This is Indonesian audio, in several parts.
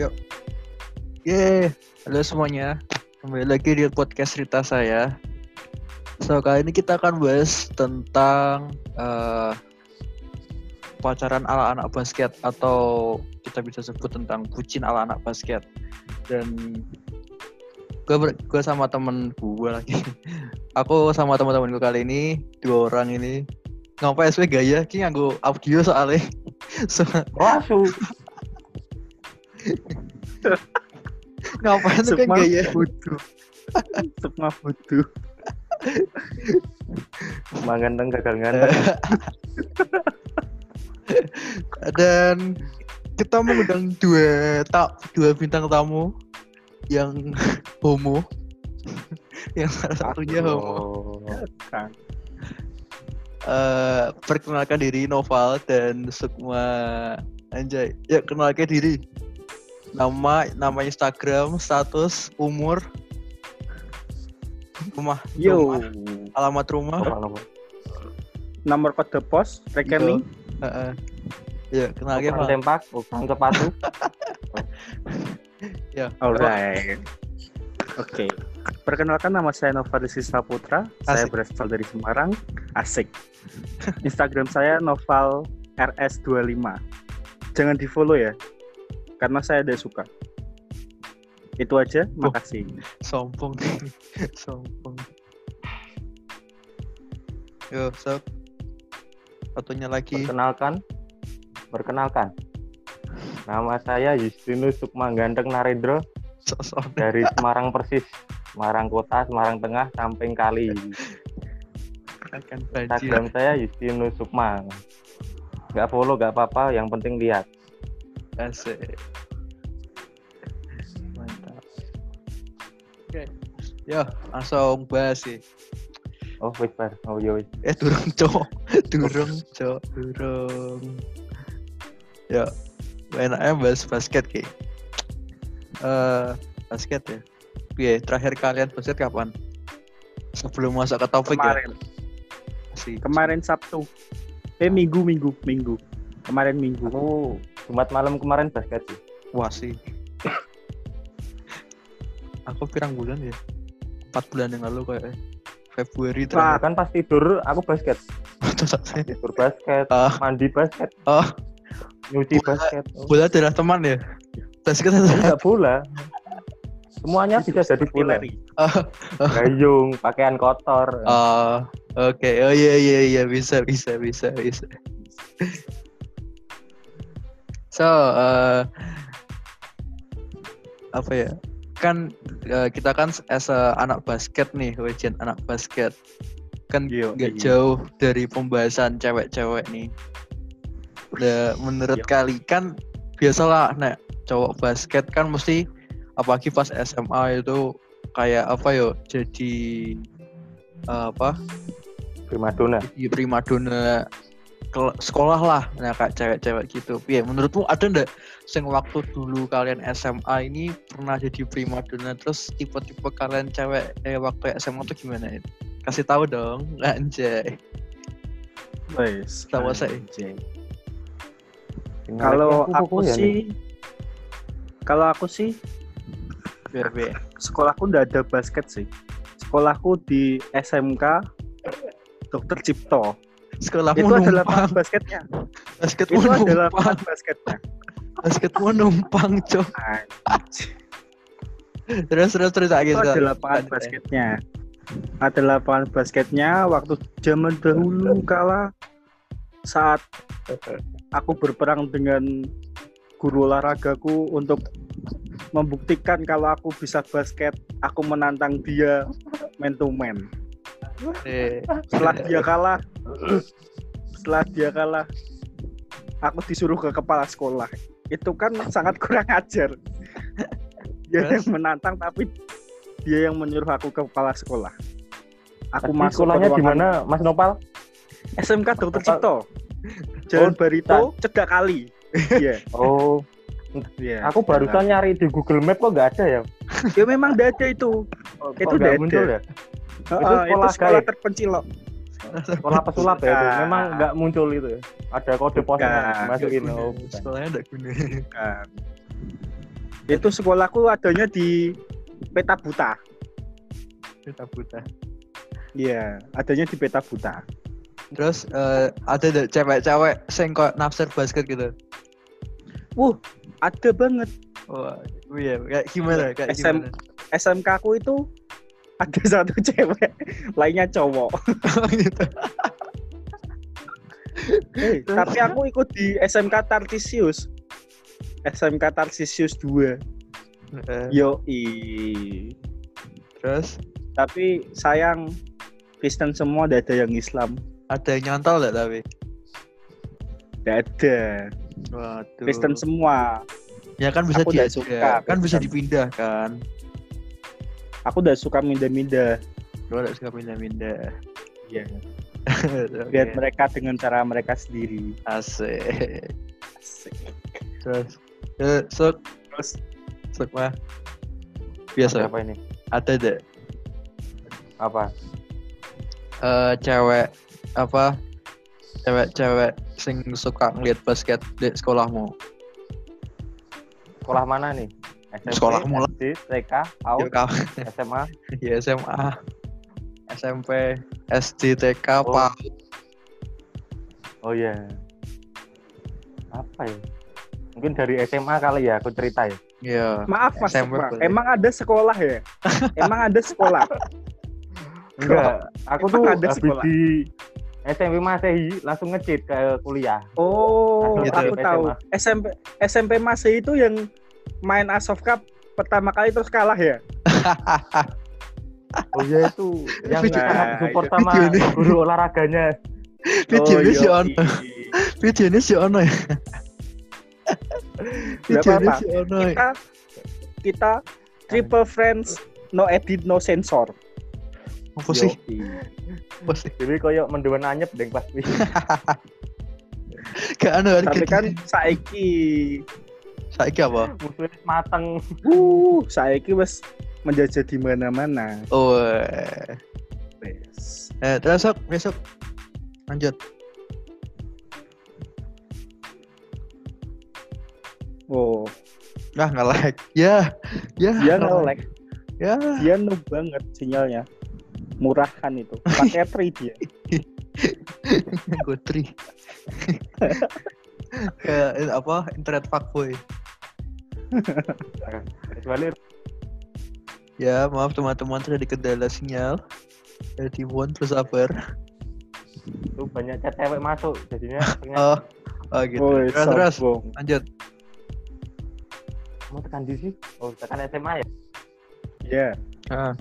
Yuk. Yeay, halo semuanya. Kembali lagi di podcast cerita saya. So, kali ini kita akan bahas tentang eh, pacaran ala anak basket atau kita bisa sebut tentang bucin ala anak basket. Dan gue gue sama temen gue lagi. Aku sama teman-temanku kali ini dua orang ini ngapain sih gaya? Ki nganggo audio soalnya. So. Ngapain tuh kayak gaya? butuh semua butuh Manganteng gagal nganteng. dan kita mengundang dua tak dua bintang tamu yang homo. Yang salah satunya homo. Kan. Eh, perkenalkan diri Noval dan Sukma Anjay ya kenalkan diri nama nama Instagram status umur. Rumah yo. rumah, alamat rumah. Nomor-nomor. nomor kode pos rekening. Heeh. ya kenalkan Ukuran Val. tempak, ukuran sepatu. ya. Alright. Oke. Perkenalkan nama saya Novalis Saputra. Saya Asik. berasal dari Semarang. Asik. Instagram saya Noval RS25 jangan di follow ya karena saya ada suka itu aja makasih sombong sombong yo sob satunya lagi Perkenalkan. Perkenalkan. Nama saya Justinus Sukma Ganteng Narendra sosok dari Semarang Persis. Semarang Kota, Semarang Tengah, Samping Kali. Instagram saya Justinus Sukma. Gak follow, gak apa-apa. Yang penting lihat. asik yo langsung bahas sih. Oh, wait, bar. Oh, iya, wait. eh durung cok. Durung cok durung. Ya enaknya bahas basket ki. Eh basket ya? Oke, terakhir kalian basket kapan? Sebelum masuk ke topik kemarin. Ya sih kemarin Sabtu. Eh minggu minggu minggu. Kemarin minggu. Aku Jumat malam kemarin basket sih. wah sih aku pirang bulan ya empat bulan yang lalu kayak Februari Wah. terakhir Kan pas tidur aku basket. Tidur basket, Ah. mandi basket, oh nyuci Bola. basket. Bola adalah teman ya basket adalah Enggak bola. Semuanya bisa jadi bola. Lari. Gayung, pakaian kotor. Oh, oke. Oh iya iya iya bisa bisa bisa bisa. So, eh, apa ya? Kan eh, kita kan as a anak basket nih, wajan anak basket. Kan nggak iya. jauh dari pembahasan cewek-cewek nih. Nah, menurut Iya. kali kan biasalah nek cowok basket kan mesti apalagi pas SMA itu kayak apa yo jadi eh, apa Primadona. di primadona sekolah lah nah kayak cewek-cewek gitu ya menurutmu ada ndak sing waktu dulu kalian SMA ini pernah jadi primadona terus tipe-tipe kalian cewek eh waktu SMA tuh gimana itu kasih tahu dong anjay Wes, Tahu saya. anjing. Tinggal Kalau aku ya sih, kalau aku sih biar biar sekolahku ndak ada basket sih. Sekolahku di SMK Dokter Cipto. Sekolahmu Itu numpang lapangan basketnya. basketmu Itu numpang lapangan basketnya. basketmu numpang cok terus terus terus lagi Itu ada lapangan basketnya. Ada lapangan basketnya waktu zaman dahulu kala saat aku berperang dengan guru olahragaku untuk membuktikan kalau aku bisa basket, aku menantang dia man to man. Eh, Setelah dia kalah, setelah dia kalah, aku disuruh ke kepala sekolah. Itu kan sangat kurang ajar. Dia yang menantang tapi dia yang menyuruh aku ke kepala sekolah. Aku Tadi masuk sekolahnya di mana, Mas Nopal? SMK Dr. Apa? Cipto. Jalan Oh, Barito, cedak kali. Iya, Oh, iya. aku barusan nyari di Google Map kok nggak ada ya. Ya memang nggak ada itu. Kok Itu nggak ada. muncul ya. Heeh, itu sekolah sekolah gaib. terpencil loh. Sekolah pesulap ya itu. Memang nggak muncul itu ya. Ada kode pos Bukan. masukin. Oh, sekolahnya enggak guna. Itu sekolahku adanya di Peta Buta. Kita buta. Iya, adanya di Peta Buta. Terus eh, ada deh cewek-cewek sing kok nafsir basket gitu. Wuh, ada banget. Wah, iya, kayak gimana? Kayak SM. gimana? SMK ku itu ada satu cewek, lainnya cowok. gitu. Eh, tapi aku ikut di SMK Tartisius. SMK Tartisius 2. Eh, Yo Terus Tapi sayang Kristen semua ada yang Islam. ada yang nyantol nggak tapi? Tidak ada. Waduh. Kristen semua. Ya kan bisa Aku nggak diajak, suka kan bisa dipindah kan. Aku udah suka minda-minda. Lo nggak suka pindah-pindah. Iya. Oke. Lihat mereka dengan cara mereka sendiri. Asik. Asik. Terus, eh, sok, Terus sok mah. Biasa. Apa ini? Ada deh. Apa? eh cewek apa? Cewek-cewek sing suka ngeliat basket di sekolahmu. Sekolah mana nih? SMP, Sekolahmu lah. SD, TK, Ya PAUD, SMA. ya SMA, SMP, SD, TK, Oh. PAUD. Oh iya. Apa ya? Mungkin dari SMA kali ya aku cerita ya. Iya. maaf Mas, SMP boleh. emang ada sekolah ya? emang ada sekolah? Enggak, aku tuh ada habis sekolah? di SMP Masehi langsung ngecit ke kuliah. Oh, Gitu. aku SMA. tahu. SMP SMP masih itu yang main Asof Cup pertama kali terus kalah ya? Oh iya itu yang Video- sangat support Nah, sama video ini. guru olahraganya. Videonya si Oh, Ono. yoi. Videonya si Ono ya. Videonya apa-apa. si Ono ya. Kita kita triple friends, no edit, no sensor. Apa sih? Apa sih? Jadi koyo mendewan anyep deng pasti. Gak anu Tapi kan saiki, saiki apa? Musuhnya mateng. uh, saiki wes menjajah di mana-mana. Oh. eh. Wes. Eh, terus sok, besok lanjut. Oh, Nah, nggak like. Ya, ya. dia nggak nge-lag, Ya, dia noob banget sinyalnya. Murah kan itu. Pakai tri dia. Gotri. Kayak eh, apa? Internet fuckboy. Kecuali Ya, maaf teman-teman terjadi kendala sinyal. Jadi mohon bersabar. tuh banyak chat cewek masuk jadinya Oh, oh gitu. Woi, terus, terus, lanjut. mau tekan di sih. Oh, tekan SMA ya. Ya, Ah,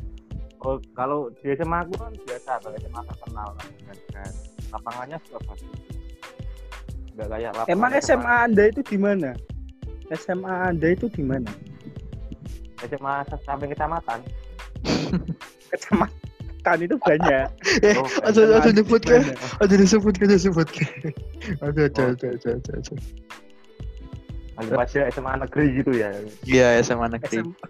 Oh, kalau di SMA aku kan biasa, kalau SMA terkenal kan. Dan, lapangannya juga bagus. Enggak kayak lapangan emang SMA Anda itu di mana? SMA Anda itu di mana? SMA samping kecamatan. Kecamatan itu banyak. Eh, Oh, aja aja SMA nyebut di ke, mana? aja disebut ke, disebut ke. Aduh, aja, aja, aja, aja, aja. Anggap aja SMA negeri gitu ya. Iya, SMA negeri. SMA.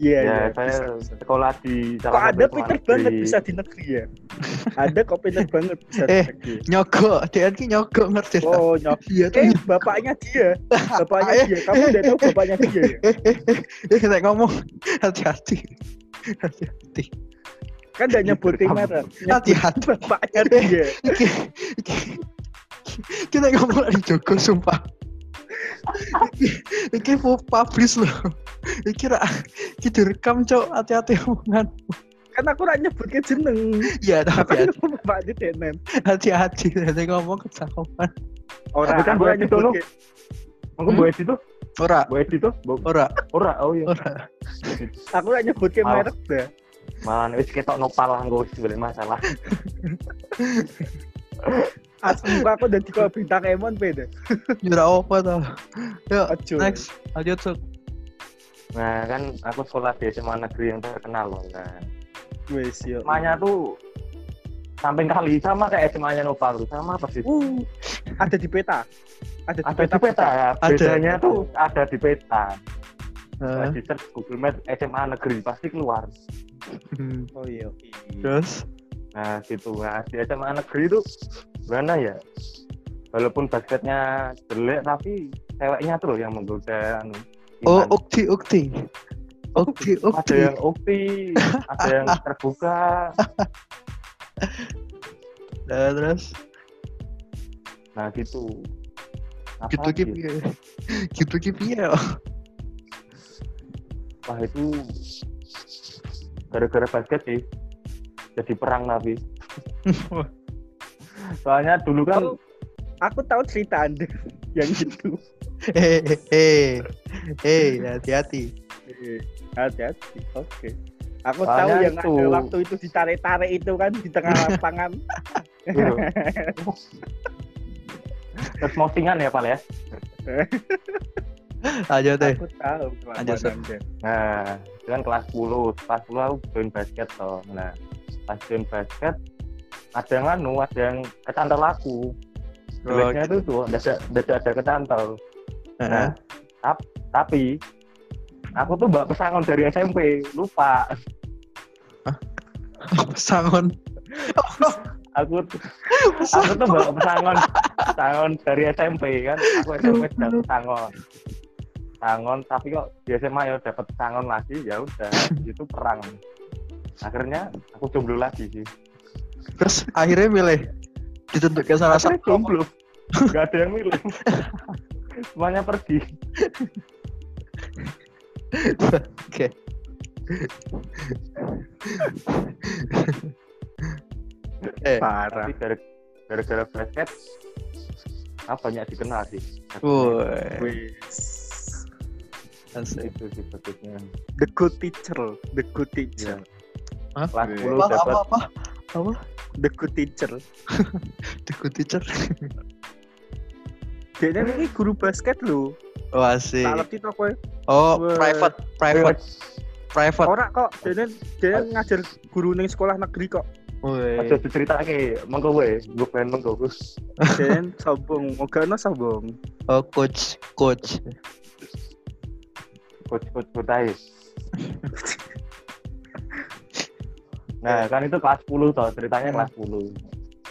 Iya, ya, iya. saya bisa, bisa. sekolah di Kok salah ada satu pinter banget bisa di negeri ya? Ada kok pinter banget bisa di Eh. negeri. Nyogok, DN ki nyogok ngerti. Oh, nyok. Iya tuh. Eh, bapaknya dia. Bapaknya Eh, dia. Kamu udah tahu bapaknya dia ya? Eh, eh, eh, eh, kita ngomong hati-hati. Hati-hati. Kan udah nyebutin merek. Hati-hati. Bapaknya dia. Iki, kita ngomong lagi Joko sumpah. Iki, mau publish loh. Iki ra, iki direkam cok, hati-hati omongan. Kan aku rak nyebutnya jeneng. Iya, tapi Kan bapaknya Denen. hati-hati, nanti ngomong kecakupan. Orang Tapi kan aku rak berarti tolong. nyebutnya. Mungkin Hmm? Bu Edi tuh, Ora, Bu Edi tuh, Bu- ora, ora, oh iya. ora. Aku rak nyebutnya Maaf. merek dah. Malah wis ketok nopal lah gue sebenarnya masalah. Asli muka aku udah di bintang Emon beda. Jura apa tau. Yuk, next. Lanjut, Suk. Nah kan aku sekolah di SMA negeri yang terkenal loh kan. Wes yo. SMA-nya tuh samping kali sama kayak SMA-nya Nopal tuh sama persis. Uh, ada di peta. Ada di Ada peta. di peta ya. Ada. Bedanya tuh ada di peta. Nah, di search Google Maps SMA negeri pasti keluar. hmm, Oh iya. Terus, Nah gitu. Nah di SMA negeri itu gimana ya? Walaupun basketnya jelek tapi ceweknya tuh loh yang menggoda anu, Oh, Iman. ukti, ukti. Ukti, ada ukti. yang ukti ada yang terbuka Nah, terus nah gitu Apa gitu ki lagi? piye? Gitu ki piye? wah itu gara-gara basket sih jadi perang tapi soalnya dulu kan Oh. Aku tahu cerita Anda yang itu. Eh, eh, eh, hati-hati. Eh, Hati-hati. Oke. Aku Soalnya tahu yang itu- ada waktu itu ditarik-tarik itu kan di tengah lapangan. Gitu. terus mosingan ya Pal ya Aja deh. Aku tahu Anda. nah itu kan kelas 10 kelas 10 aku join basket toh nah pas join basket ada yang anu ada yang kecantol aku Oh, jeleknya itu tuh ada ada ada kecantol. Nah, tap- tapi aku tuh mbak pesangon dari SMP, lupa. Sangon. Aku aku tuh mbak pesangon, pesangon dari SMP kan. Aku SMP dapat pesangon. Pesangon, tapi kok di SMA ya dapat pesangon lagi, ya udah itu perang. Akhirnya aku jomblo lagi sih. Terus akhirnya milih ditentukan salah satu. jomblo, nggak ada yang milih. Semuanya pergi. Oke. eh, Parah. Gara-gara basket, apa banyak dikenal sih. woi, Wis. asik. itu sih bagusnya. The good teacher, the good teacher, Hah? kelas Wih. 10 Apa, dapat apa, apa? Apa? the good teacher. The good teacher. Dia ini guru basket lho. Oh, asik. Tak ngerti to kowe. Oh, Wah. private, private, private. Ora kok, dia dia ngajar guru ning sekolah negeri kok. Aja diceritake mengko wae gue pengen mengko Gus. Dia sombong, ogano sombong. Oh, coach, coach. coach coach Butai nah kan itu kelas 10 toh ceritanya kelas 10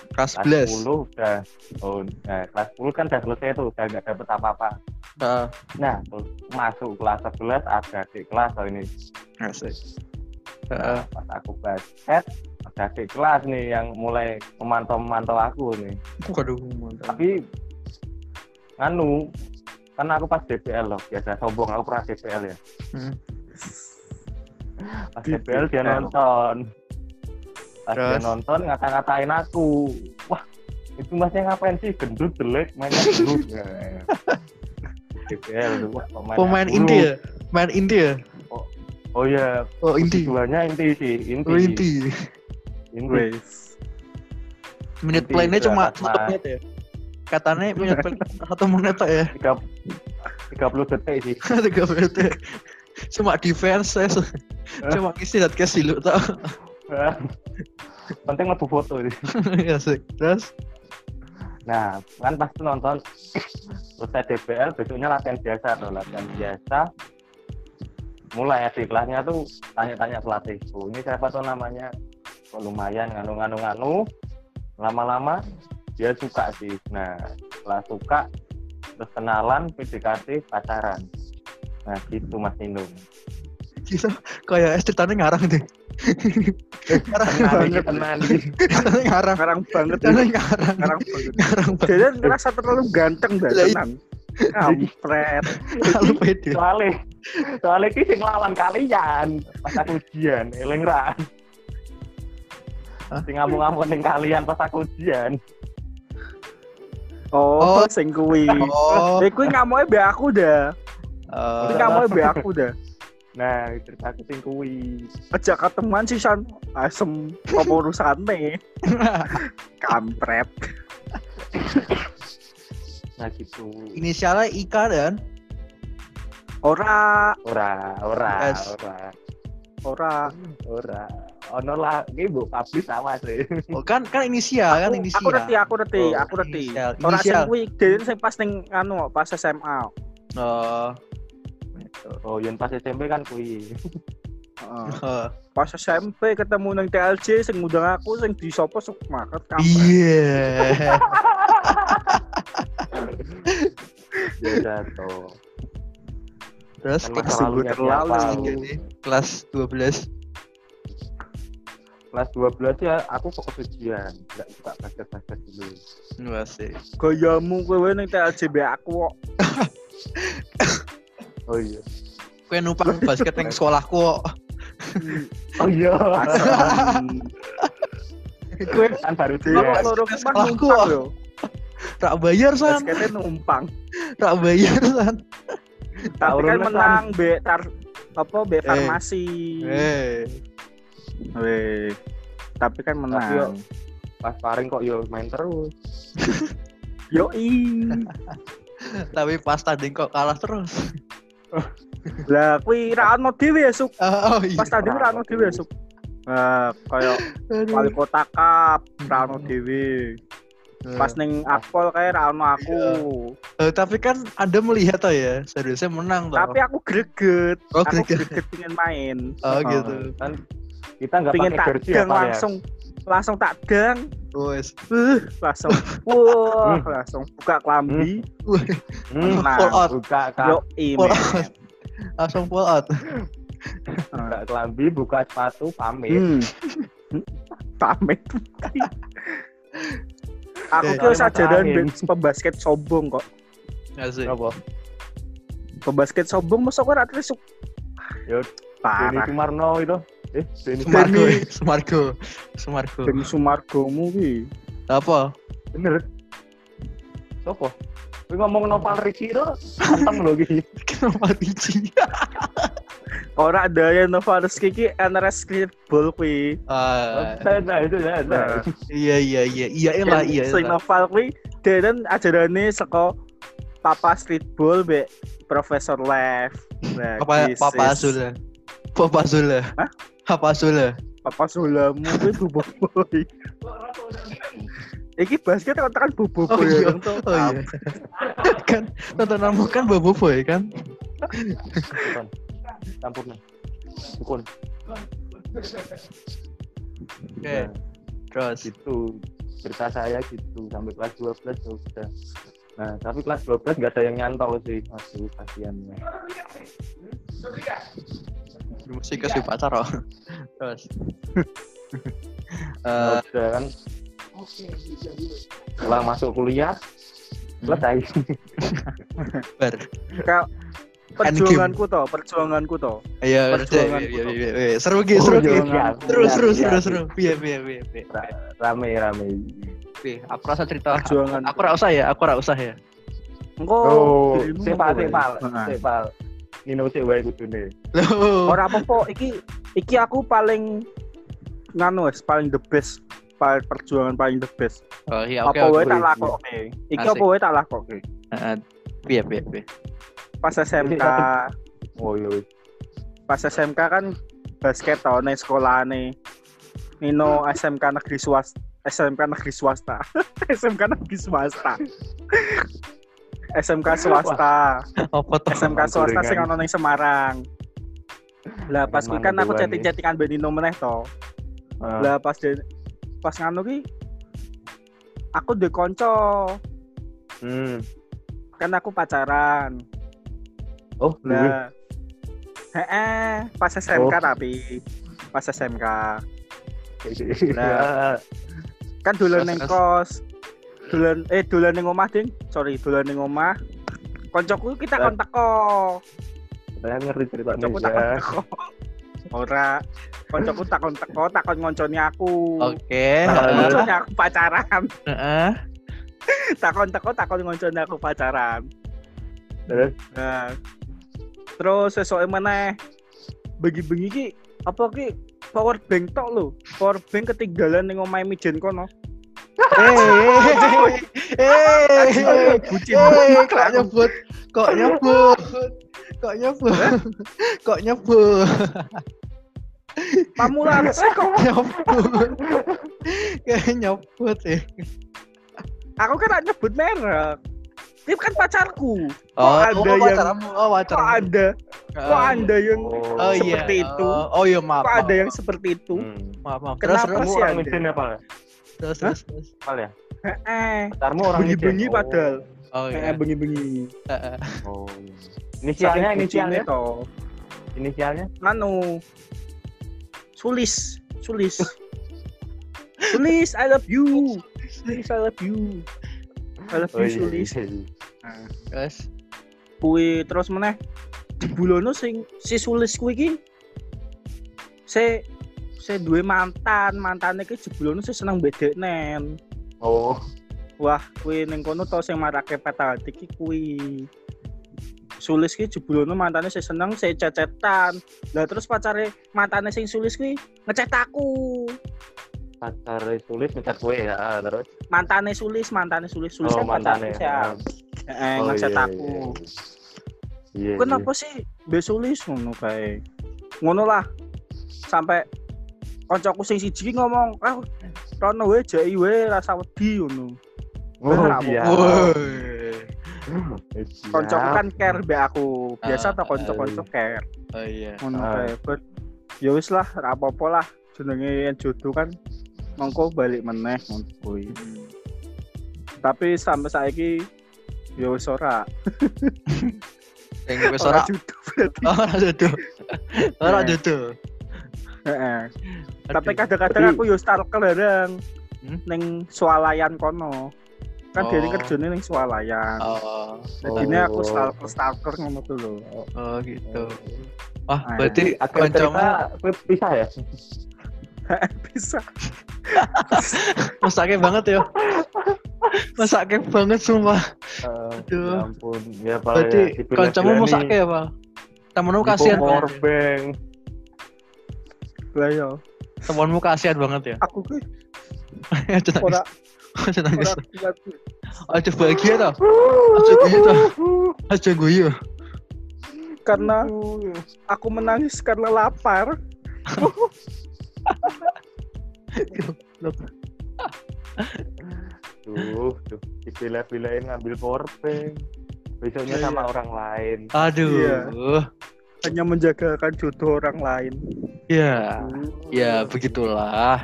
Kelas kelas 11. 10 udah oh nah kelas 10 kan udah selesai tuh udah nggak dapet apa-apa Nah, nah terus masuk kelas 11 ada adik kelas oh ini asik. Nah, pas aku basket ada adik kelas nih yang mulai memantau-memantau aku nih Waduh, mantap. tapi anu kan aku pas DPL loh biasa sombong aku pernah DPL ya Hmm. pas DPL. DPL dia nonton pas dia Terus? nonton ngata-ngatain aku wah itu masnya ngapain sih gendut jelek mainnya gendut Ya, ya. DPL tuh, wah Pemain buruk. inti ya? Main inti ya? oh iya Oh, inti. tujuannya inti sih inti Oh, inti. inti Inti play-nya cuma satu menit ya? Katanya menit play satu menit tok ya? tiga tiga puluh detik sih Tiga menit ya. Cuma defense ya. Cuma isi dan kasih lu tau. Penting lebu foto Ya sih. Terus? Nah, kan pas nonton selesai DBL, besoknya latihan biasa tuh, latihan biasa. Mulai ya di kelasnya tuh tanya-tanya pelatih, oh, ini siapa tuh namanya? Kok lumayan nganu-nganu-nganu. Lama-lama dia suka sih. Nah, setelah suka, terus kenalan, PDKT, pacaran. Nah, gitu Mas Indung. Gila, kayak ceritanya ngarang deh. ngarang banget. Ceritanya ngarang. Ngarang banget. Ceritanya ngarang. Ngarang banget. Ngarang banget. Dia ngerasa terlalu ganteng dah tenang. Kampret. Kalau pede. Soalnya, soalnya ki sing lawan kalian pas aku ujian, eling ra. Sing ngamuk-ngamuk ning kalian pas aku ujian. Oh, Oh. sing kuwi. Oh. Eh kuwi ngamuke mbek aku dah. Kuwi eh, ngamuke mbek aku dah. Nah, ceritaku sing kuwi. Aja ketemuan sih San. Asem apa urusane? Kampret. Nah, gitu. Inisialnya Ika dan Ora, Ora, ora, Yes. ora, ora. ora. Ono lah, iki mbok publish sama sih. oh, kan kan inisial kan Aku, inisial. aku ngerti, aku ngerti, Oh, aku ngerti. inisial. Ora sing kuwi dhewe sing pas ning anu pas SMA. Oh. Oh, yen pas SMP kan kuwi. Heeh. Oh. Pas SMP ketemu nang TLJ sing ngundang aku sing di sopo sok market kampret. Iya. Ya jatuh. Terus Kan kelas masa lalunya terlalu. kelas 12. Kelas 12 ya aku fokus ujian, nggak suka basket-basket dulu. Wah sih. Gayamu kowe ning TLJB aku kok. Oh iya. Kue numpang basket yang sekolahku. Oh iya. Gue kan baru Dewa dia. loro sekolahku. Rak bayar san, Basketnya numpang. rak bayar san. Tapi Urunnya, kan menang be tar apa be Eh. farmasi. Eh, Weh. Tapi kan Tapi yo- menang. Pas paring kok yo main terus. Yoi. tapi pas tanding kok kalah terus. Lah kuwi ra ono dhewe ya, Suk. Oh, iya. Pas tanding ra ono dhewe ya, Suk. Nah, kayak Aduh. wali kota cup ra ono dhewe. Pas ning akpol kayak ra ono aku. Eh, tapi kan Anda melihat toh ya, seharusnya menang toh. Tapi aku greget. Oh, aku greget. greget pengen main. Oh, gitu. Kan kita nggak Pengen pakai tak jersey dang apa ya? Langsung tak dang. Wes. Uh, langsung wah, Hmm. langsung buka kelambi. Hmm, Nah, Full out. buka out. Langsung full out. buka kelambi, buka sepatu, pamit. Hmm. Pamit. Aku Eh, sajaran matahin. be- pembasket sombong kok. Asik. Apa? Pembasket sombong masa kok ora terus Yo, Denny parah. Sumarno itu. Eh, Denny Sumargo, Demi- ya, Sumargo, Sumargo. Demi Sumargomu ki. Apa? Bener. Sopo? Kowe ngomong Nopal Ricci itu anteng lho iki. Kenapa biji? Ora ada yang Novarus kiki NRS streetball kuwi. Ah, Nah, nah, itu nah. iya iya iya iya lah iya. Sing lah. novel kuwi dan ajarane saka Papa streetball be Profesor Lev. Nah, Papa Papa Azula. Papa Azula. Hah? Papa Azula. Papa Sulamu kuwi bobo boy. Iki basket kan tekan bobo Oh boy. iya. Orang tuh, Oh iya. kan tontonanmu kan Bobo Boy kan? Nih. Bukan. Oke. Terus. gitu cerita saya gitu sampai kelas 12 ya sudah nah tapi kelas 12 nggak ada yang nyantol sih aduh kasihannya Musik ke si pacar oh. Terus. Eh, Nah, udah kan setelah masuk kuliah selesai bar. Kak, perjuanganku toh, perjuanganku toh. Iya, Perjuangan iya, iya, iya, iya. Seru gitu, seru Oh, gitu. iya, Seru, iya, seru, iya, seru, iya. seru. Iya, iya, iya, iya. Ra- rame rame Oke, aku rasa cerita. Perjuangan. Aku rasa usah ya, aku rasa usah ya. Engko oh sepal sepal sepal Nino sih wae kudune Loh. Ora apa-apa, iki iki aku paling nganu wes, paling the best paling perjuangan paling the best. Oh iya, oke. apa wae tak oke. lakokke. Iki apa wae tak lakokke. Heeh. Iya, iya, iya. Pas SMK, oh iya wis. pas SMK kan basket tau nih sekolahane. Nino SMK negeri swasta, SMK negeri swasta. SMK negeri swasta. SMK swasta, Apa tuh? SMK swasta sing Gorengan. ono ning Semarang. Lah pas kuwi kan aku doan, chatting-chattingan ben Nino meneh to. Ah, Lah pas de, pas nganu ki aku duwe kanca, hmm. kan aku pacaran. oh dulu Lah heeh, pas SMK Oh. tapi pas SMK Nah, kan ning terus. kos. Dolan eh dolan ning omah, Ding. Sorry, dolan ning omah. Koncoku kita kon teko. saya ngerti ceritanya Koncoku takon ya. teko. Ora. Koncoku takon teko, takon ngonconi aku. Oke. Ngonconi aku pacaran. Heeh. takon teko, takon ngonconi aku pacaran. Terus Nah, terus sesuai meneh bengi-bengi ki apa ki power bank tok lho. Power bank ketinggalan ning omahe Mijen kono. Eh, eh, eh, kok nyebut, kok nyebut, kok nyebut, kok nyebut, sih kok. nyebut, kayak nyebut sih. Aku kan gak nyebut merek. Dia kan pacarku. Oh, ada oh, yang- pacarmu, oh Kok pacarmu. ada? Kok ada yang Oh iya. seperti itu? Oh, oh iya maaf. kok ada maaf, yang seperti itu? hmm. maaf, maaf. Kenapa terus, kamu sih ada? Apa terus, terus, terus. Pal ya Heeh. pacarmu orang Bengi-bengi Mijen? padahal. Oh iya. bengi-bengi. Heeh. oh, oh iya. Inisialnya, inisialnya, toh. inisialnya. Anu Sulis, Sulis. Sulis, I love you. Sulis, I love you. I love Oh you. Sulis. iya, iya. Nah, Guys, kuwi terus meneh jebulono sing si Sulis kuwi iki se se duwe mantan, mantane iki jebulono sing seneng bedeknen. Oh, Wah, kuwi ning kono to sing marake peta hati iki kuwi. Sulis ki jebulono mantane sing seneng sing cecetan. Lah terus pacare mantane sing Sulis kuwi ngecet aku. pacar tulis ngecat gue ya terus. Mantane Sulis, mantane Sulis, Sulis Oh, kan mantane. pacarku, Syam. Heeh, Oh, ngecet iya, aku. Iya. iya. Kenapa sih Mbak Sulis ngono kae? Ngono lah. Sampai koncoku sing siji ngomong, "Ah, rono wae jai wae rasa wedi ngono." Oh, iya. Koncoku kan care mbek aku. Biasa Ah, to konco-konco care. Oh iya. Ngono Ah. kae. But ya wis lah, ra apa-apa lah. Jenenge jodoh kan mongko balik meneh ngono kuwi. Tapi sampai saiki ya wis ora. Yang wis ora jodoh berarti. ora jodoh. Ora Nah. jodoh. Heeh. Tapi kadang-kadang aku yo stalker bareng Hmm? ning swalayan kono. Kan Oh. kerjanya ning swalayan. Oh, Jadi ini aku Oh. stalker stalker ngono tuh lho. oh gitu. Wah, Ah, berarti gue pisah ya. Bisa. mesake banget ya. Mesake banget sumpah. Aduh. Ya ampun. Ya Pak. Berarti ya, kancamu mesake ya, Pak? Temenmu kasihan power bank. Lah yo, Temenmu kasihan banget ya. aku ki Aja nangis. ora Aja nangis. Aja bahagia tau. Aja guyu tau. Aja guyu. karena aku menangis karena lapar. Tuh, tuh. Dipilih-pilihin ngambil bank. Besoknya Iya, sama iya. orang lain. Aduh. Iya. Hanya menjagakan jodoh orang lain. Ya, ya begitulah.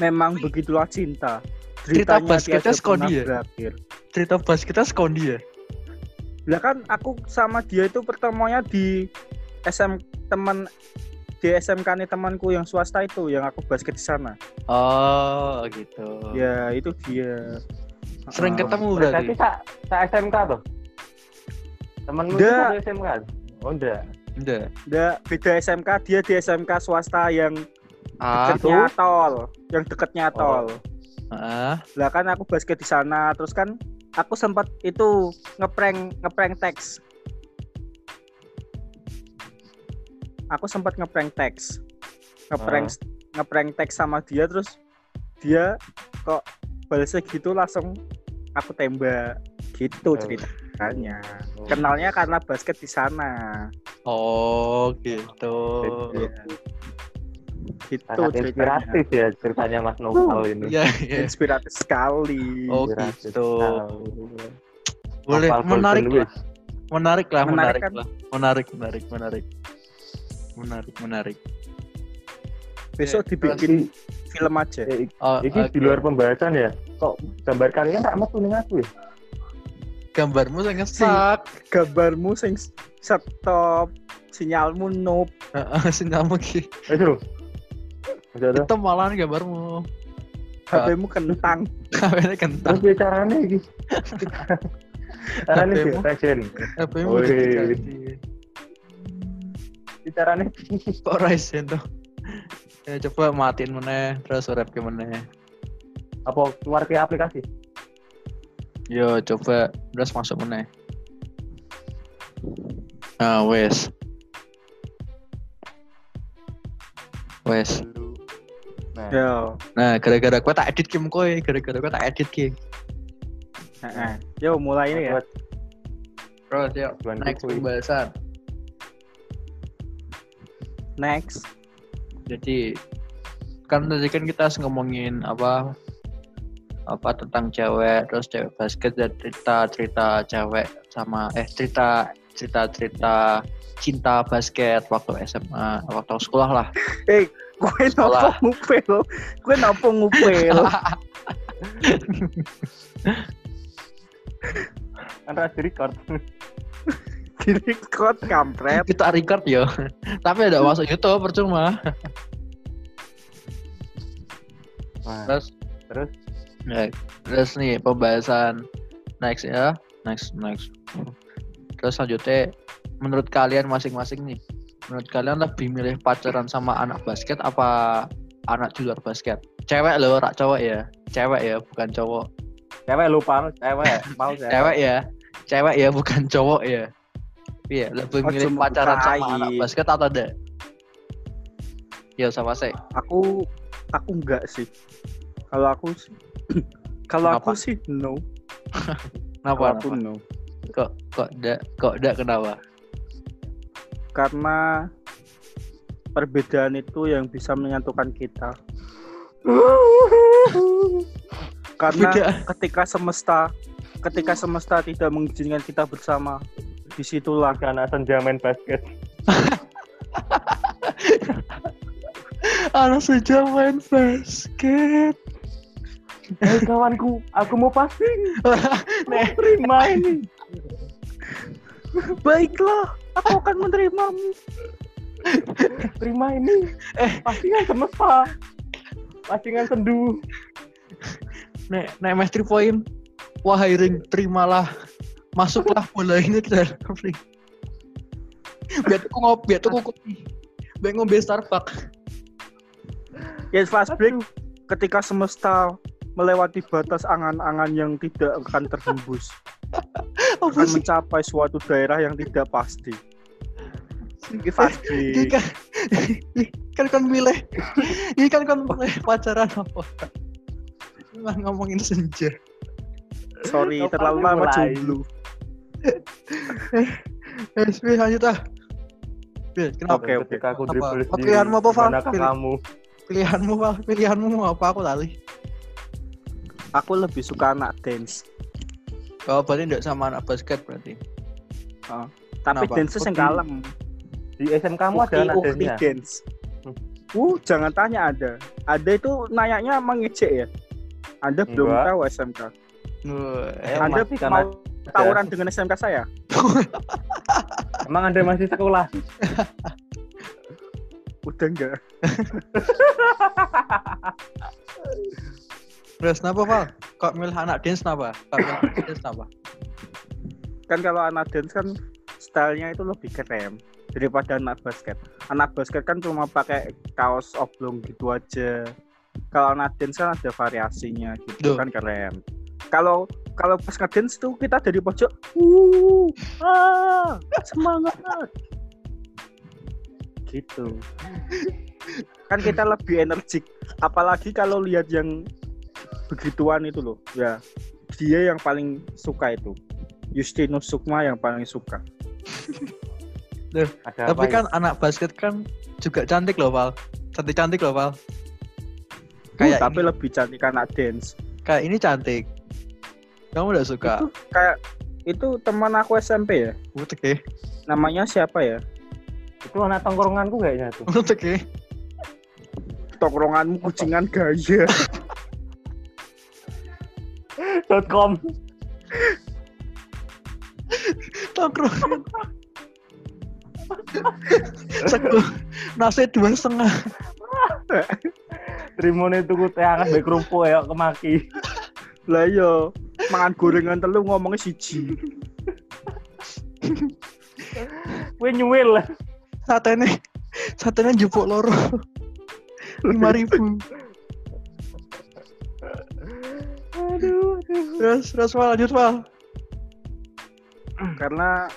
Memang begitulah cinta. Cerita basketnya Skondi ya? berakhir. Cerita basketnya skondi ya. Lah kan aku sama dia itu pertemuannya di SM teman di SMK nih temanku yang swasta itu yang aku basket di sana. Oh, gitu. Ya itu dia. Sering Ah, ketemu Berarti berarti. sa, sa SMK tuh? Nggak. satu SMK? Oh enggak. Udah. Nggak, beda SMK dia di SMK swasta yang Ah, deketnya tol, yang deketnya Oh. tol. ah, Lah kan aku basket di sana, terus kan aku sempat itu ngeprank ngeprank teks. Aku sempat ngeprank teks. Ngeprank ngeprank teks sama dia terus dia kok balasnya gitu langsung aku tembak gitu Oh. ceritanya. Kenalnya karena basket di sana. oh gitu. Iya. Gitu Sangat ceritanya. inspiratif ya ceritanya Mas Nopal ini. Iya, iya. Inspiratif sekali. Oh, Inspiratif gitu. sekali. Boleh Nopal menarik lah. Menarik lah, Menarik menarik kan? lah. Menarik, menarik, menarik. Menarik, menarik. Besok dibikin film aja. Eh, Oh, Ini oke. di luar pembahasan ya. Kok gambar kalian tak metu ning aku ya? Gambarmu saya ngesak. gambarmu sing stop sinyalmu noob Heeh, sinyalmu ki. Aduh. Hitam malahan gambarmu. HP-mu kentang Terus kentang. carane iki? Carane HP-mu. piye? Fashion. HP-mu Carane Kok Ryzen tuh? Ya coba matiin meneh, terus rap ke meneh. apa keluar ke aplikasi? Yo coba terus masuk meneh. Nah, wes. Wes. Nah, yo Nah, gara-gara gue tak edit kim koy, gara-gara gue tak edit ki. heeh. yo mulai ini ya Terus yuk, next pembahasan. next Jadi kan tadi kan kita ngomongin apa apa tentang cewek terus cewek basket dan cerita cerita cewek sama eh cerita cerita cerita cinta basket waktu SMA waktu sekolah lah eh gue nopo ngupel gue nopo ngupel kan harus record. di record kampret. Kita record ya. Tapi ada masuk YouTube percuma. Terus terus ya, terus nih pembahasan next ya. Next next. Terus selanjutnya menurut kalian masing-masing nih. Menurut kalian lebih milih pacaran sama anak basket apa anak di luar basket? Cewek loh, rak cowok ya. Cewek ya, bukan cowok. cewek lupa cewek mau cewek. Cewek ya. Cewek ya, bukan cowok ya. Iya, lebih Oh, milih pacaran sama anak basket atau enggak? Ya sama saya. Aku aku enggak sih. Kalau aku sih- kalau aku sih no. Kenapa? Aku no. Kok kok enggak kok enggak kenapa? Karena perbedaan itu yang bisa menyatukan kita. Karena Beda. ketika semesta ketika semesta tidak mengizinkan kita bersama, di situlah karena senja main basket Anak sejak main basket. Hei kawanku aku mau passing Nih, terima ini baiklah, aku akan menerimamu. terima ini Eh. passingan semesta passingan sendu nek nek 3 point. Wahai ring, terimalah. Masuklah bola ini ke dalam ring. Biar aku ngopi, biar aku kopi. Biar ngombe Starbucks. Ya fast break ketika semesta melewati batas angan-angan yang tidak akan terhembus Apa akan mencapai suatu daerah yang tidak pasti. Ini break. kan, kan milih, ini kan kan milih pacaran apa? Ngomongin senja. Sorry, Kapan terlalu lama jomblo. Eh, Spi, lanjut ah. Kenapa? Oke, oke. ketika aku Apa? dribble Apa sendiri pilihanmu apa, Val? kamu Pilihanmu, Val. Pilihanmu mau apa? Aku lali. Aku lebih suka anak dance. Oh, berarti enggak sama anak basket berarti. Tapi Kenapa? dance yang kalem. di SMK kamu ada anak ukti dance dance. Hmm. Uh, jangan tanya ada. Ada itu nanyanya mengejek ya. Anda belum Enggak. tahu SMK. Eh, Anda mau tawuran dengan SMK saya? emang anda masih sekolah Udah enggak. Terus kenapa, Val? Kok milih anak dance kenapa? Kok milih anak dance kenapa? Kan kalau anak dance kan stylenya itu lebih keren daripada anak basket. Anak basket kan cuma pakai kaos oblong gitu aja. Kalau anak dance kan ada variasinya gitu Duh. kan keren. Kalau kalau pas dance tuh kita dari pojok, uh, ah, semangat. Gitu. Kan kita lebih energik. Apalagi kalau lihat yang begituan itu loh. Ya, dia yang paling suka itu. Justinus Sukma yang paling suka. ada Tapi kan anak basket kan juga cantik loh, Val. Cantik-cantik loh, Val. Kayak Kayak tapi ini, lebih cantik anak dance. kayak ini cantik. Kamu udah suka? Itu kayak itu teman aku SMP ya. Utek ya. Namanya siapa ya? itu anak tongkronganku kayaknya tuh Utek ya. Tongkronganmu kucingan gaya. .com tongkrongan satu nasi dua setengah Trimone tuku teh anget mbek kerupuk ya kemaki. Lah iya, mangan gorengan telu ngomongnya siji. Kuwi nyuwil. Satene satene jupuk loro. 5000. Aduh, aduh. Terus, terus Val, lanjut Val. Karena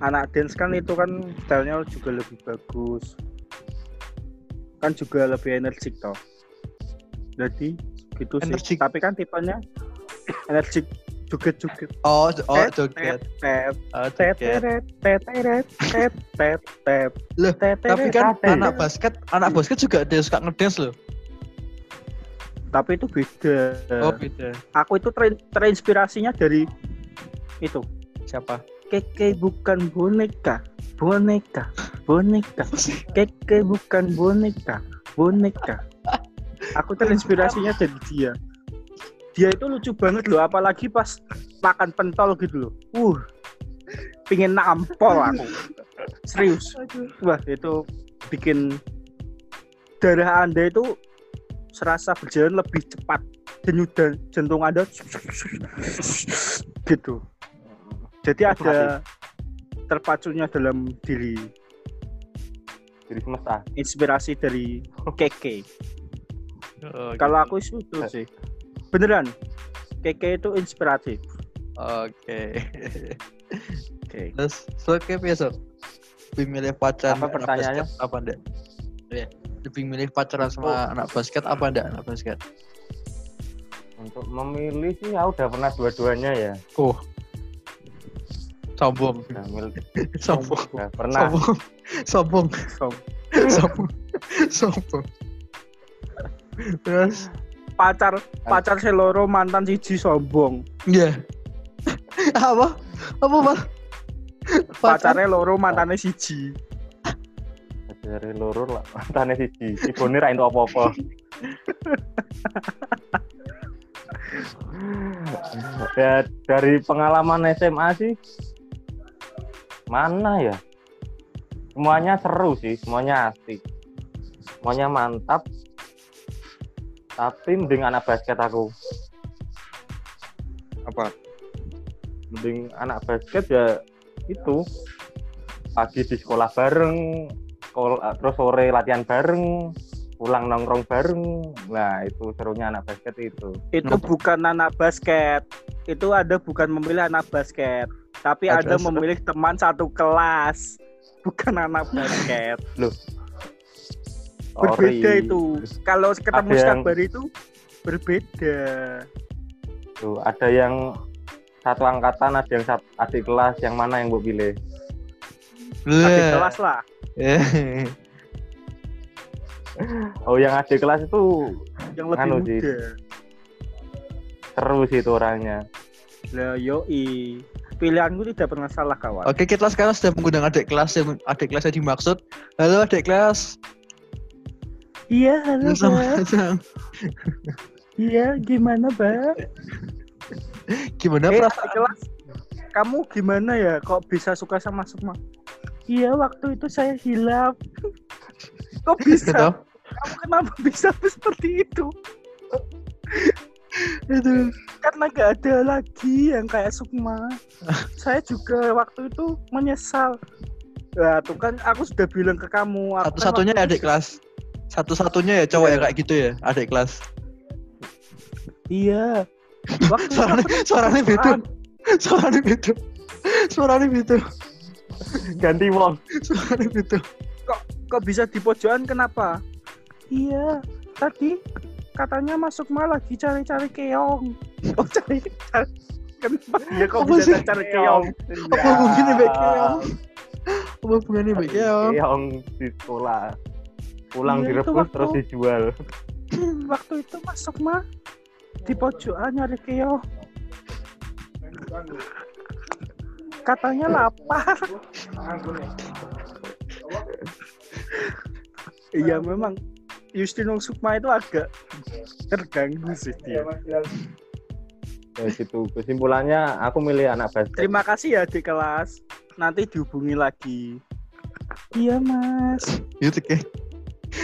anak dance kan itu kan stylenya juga lebih bagus. Kan juga lebih energik toh. Jadi gitu sih. Energik. Tapi kan tipenya energik joget-joget. Oh, oh, Tet, joget. Tet, Oh, tet, joget. tet, tet, tet, tet, tet, tet. Loh, Tet, tet, Tapi tet, kan tet, anak tet. basket, anak basket juga ada yang suka ngedance loh. Tapi itu beda. Oh, beda. Aku itu ter- terinspirasinya dari itu. Siapa? Keke bukan boneka, boneka, boneka. Keke bukan boneka, boneka. Aku terinspirasinya dari dia. Dia itu lucu banget loh, apalagi pas makan pentol gitu loh. Uh, pingin nampol aku serius wah itu bikin darah anda itu serasa berjalan lebih cepat denyut jantung anda gitu jadi ada terpacunya dalam diri Jadi semesta. inspirasi dari keke Oh, kalau gitu. aku itu sih beneran keke itu inspiratif Oke. oke Terus so kayak biasa lebih milih pacar Apa pertanyaannya? apa enggak? Iya. Lebih milih pacaran sama anak basket apa enggak anak basket? Untuk memilih sih ya udah pernah dua-duanya ya. Oh. Sombong. Sombong. udah pernah. Sombong. Sombong. Som- Sombong. Sombong. Terus pacar pacar seloro mantan siji sombong iya. apa? Apa, Pak? Pacar pacarnya loro mantannya siji Dari lurur lah. Tane siji. Ibune ra entuk apa-apa. ya dari pengalaman SMA sih mana ya semuanya seru sih semuanya asik semuanya mantap tapi mending anak basket aku apa mending anak basket ya itu pagi di sekolah bareng sekolah, terus sore latihan bareng pulang nongkrong bareng. Nah itu serunya anak basket itu. Itu Kenapa? bukan anak basket. Itu ada bukan memilih anak basket tapi Ada ada memilih teman satu kelas bukan anak basket. Berbeda Sorry. itu. Kalau ketemu yang- sabar itu berbeda. Tuh, ada yang satu angkatan ada yang sat- adik kelas yang mana yang gue pilih? Adik kelas lah. Eh. oh yang adik kelas itu yang lebih Anu sih. muda seru sih itu orangnya lah yoi pilihanku tidak pernah salah kawan Oke, kita sekarang sudah mengundang adik kelas yang adik kelas yang dimaksud. Halo adik kelas. iya halo. Sang. iya gimana bang Gimana eh, perasaan? kelas kamu gimana ya kok bisa suka sama Sukma iya waktu itu saya hilaf kok bisa Gitu. kamu kenapa bisa seperti itu Itu. karena gak ada lagi yang kayak Sukma saya juga waktu itu menyesal Nah, tuh kan aku sudah bilang ke kamu. kan Satu-satunya adik itu- kelas. Satu-satunya ya cowok Iya. yang kayak gitu ya, adik kelas. Iya. Waktu Suaranya, suaranya beda. Suaranya beda. Suaranya beda. Ganti wong Suaranya beda. Kok bisa di pojokan kenapa? Iya, tadi katanya masuk malah lagi cari-cari keong. Oh, cari, cari. Kenapa dia kok Apa bisa sih? cari keong? Apa hubungannya baik keong? Apa hubungannya baik keong? keong di sekolah pulang Iya, itu direbus waktu- terus dijual Waktu itu masuk mah di pojokan nyari keong. Katanya lapar. Iya memang Justinus Sukma itu agak terganggu sih dia. ya gitu kesimpulannya aku milih anak basket Terima kasih ya di kelas. Nanti dihubungi lagi. Iya mas. Itu kayak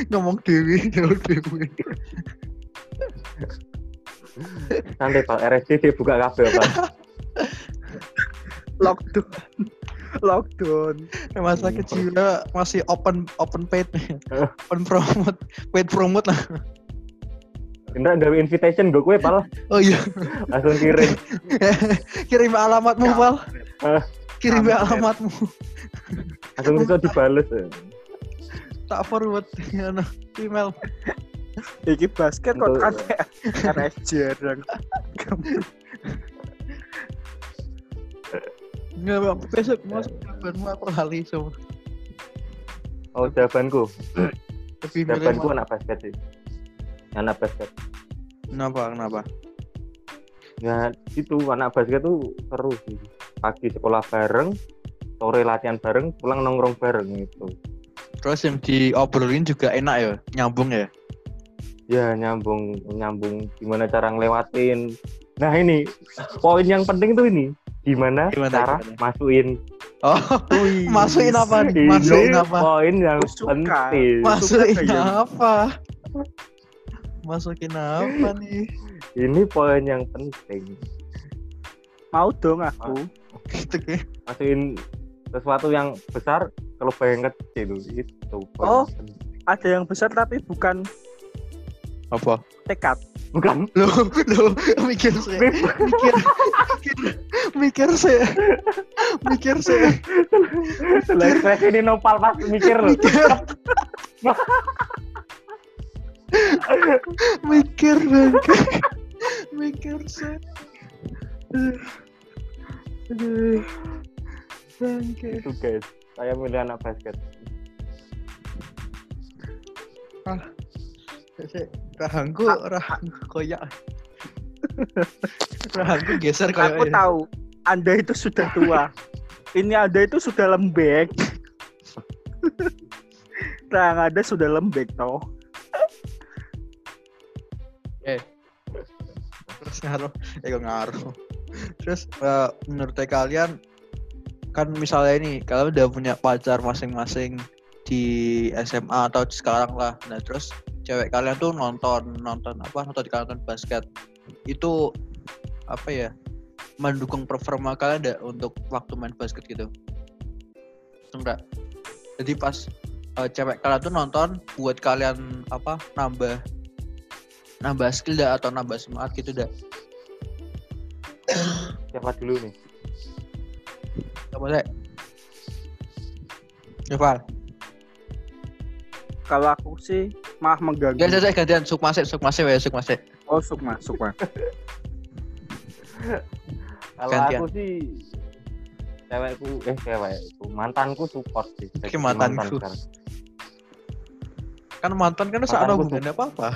ngomong dewi, ngomong dewi. nanti pak RSCD buka kafe pak Lockdown. Lockdown. Masa Hmm. kecilnya masih open open paid, open promote, paid promote lah. Indra gawe invitation gue kue pal Oh iya, langsung kirim kirim alamatmu pal. Eh, Kirim alamatmu. langsung bisa dibales Tak forward anu, email. Iki basket kok kan RS jarang. Enggak, Bang. besok masuk jawabanmu aku lali semua. oh jawabanku Lebih jawabanku anak basket sih anak basket Kenapa? Kenapa? ya itu anak basket tuh seru sih pagi sekolah bareng sore latihan bareng pulang nongkrong bareng itu Terus yang diobrolin juga enak ya, nyambung ya. ya nyambung nyambung gimana cara ngelewatin nah ini poin yang penting tuh ini gimana, Gimana, cara gimana? masukin Oh, masukin apa? Masukin apa? poin yang Aku suka. penting. Masukin apa? Masukin apa nih? Ini poin yang penting. Mau dong aku. Gitu kayak. Masukin sesuatu yang besar kalau yang kecil itu poin Oh. penting. Ada yang besar tapi bukan Apa? tekad. bukan Loh, loh, mikir saya, mikir, mikir, mikir saya, mikir saya, Lah ekspresi ini nopal pas mikir loh. mikir, mikir bangke, mikir saya. Aduh, bangke. Itu guys, saya milih anak basket. Saya- Rahangku, rahangku koyak. rahangku geser kayak Aku tahu Anda itu sudah tua. Ini Anda itu sudah lembek. Nah, Anda sudah lembek toh. terus ngaruh eh ngaruh terus eh, menurut kalian kan misalnya ini kalian udah punya pacar masing-masing di SMA atau sekarang lah. Nah terus cewek kalian tuh nonton nonton apa? Nonton di nonton basket. Itu apa ya? Mendukung performa kalian enggak untuk waktu main basket gitu? Enggak. Jadi pas eh, cewek kalian tuh nonton buat kalian apa nambah nambah skill dah atau nambah semangat gitu dah Siapa dulu nih? Boleh. Ya, Val. Kalau aku sih malah mengganggu. Gak ada gantian sukmasek, sukmasek ya, sukmasek. Oh, Sukma, Sukma. Kalau aku sih cewekku eh cewekku mantanku support sih. Oke, Jadi mantanku. mantan. Kan mantan kan saat ada Mantanku hubungannya apa-apa.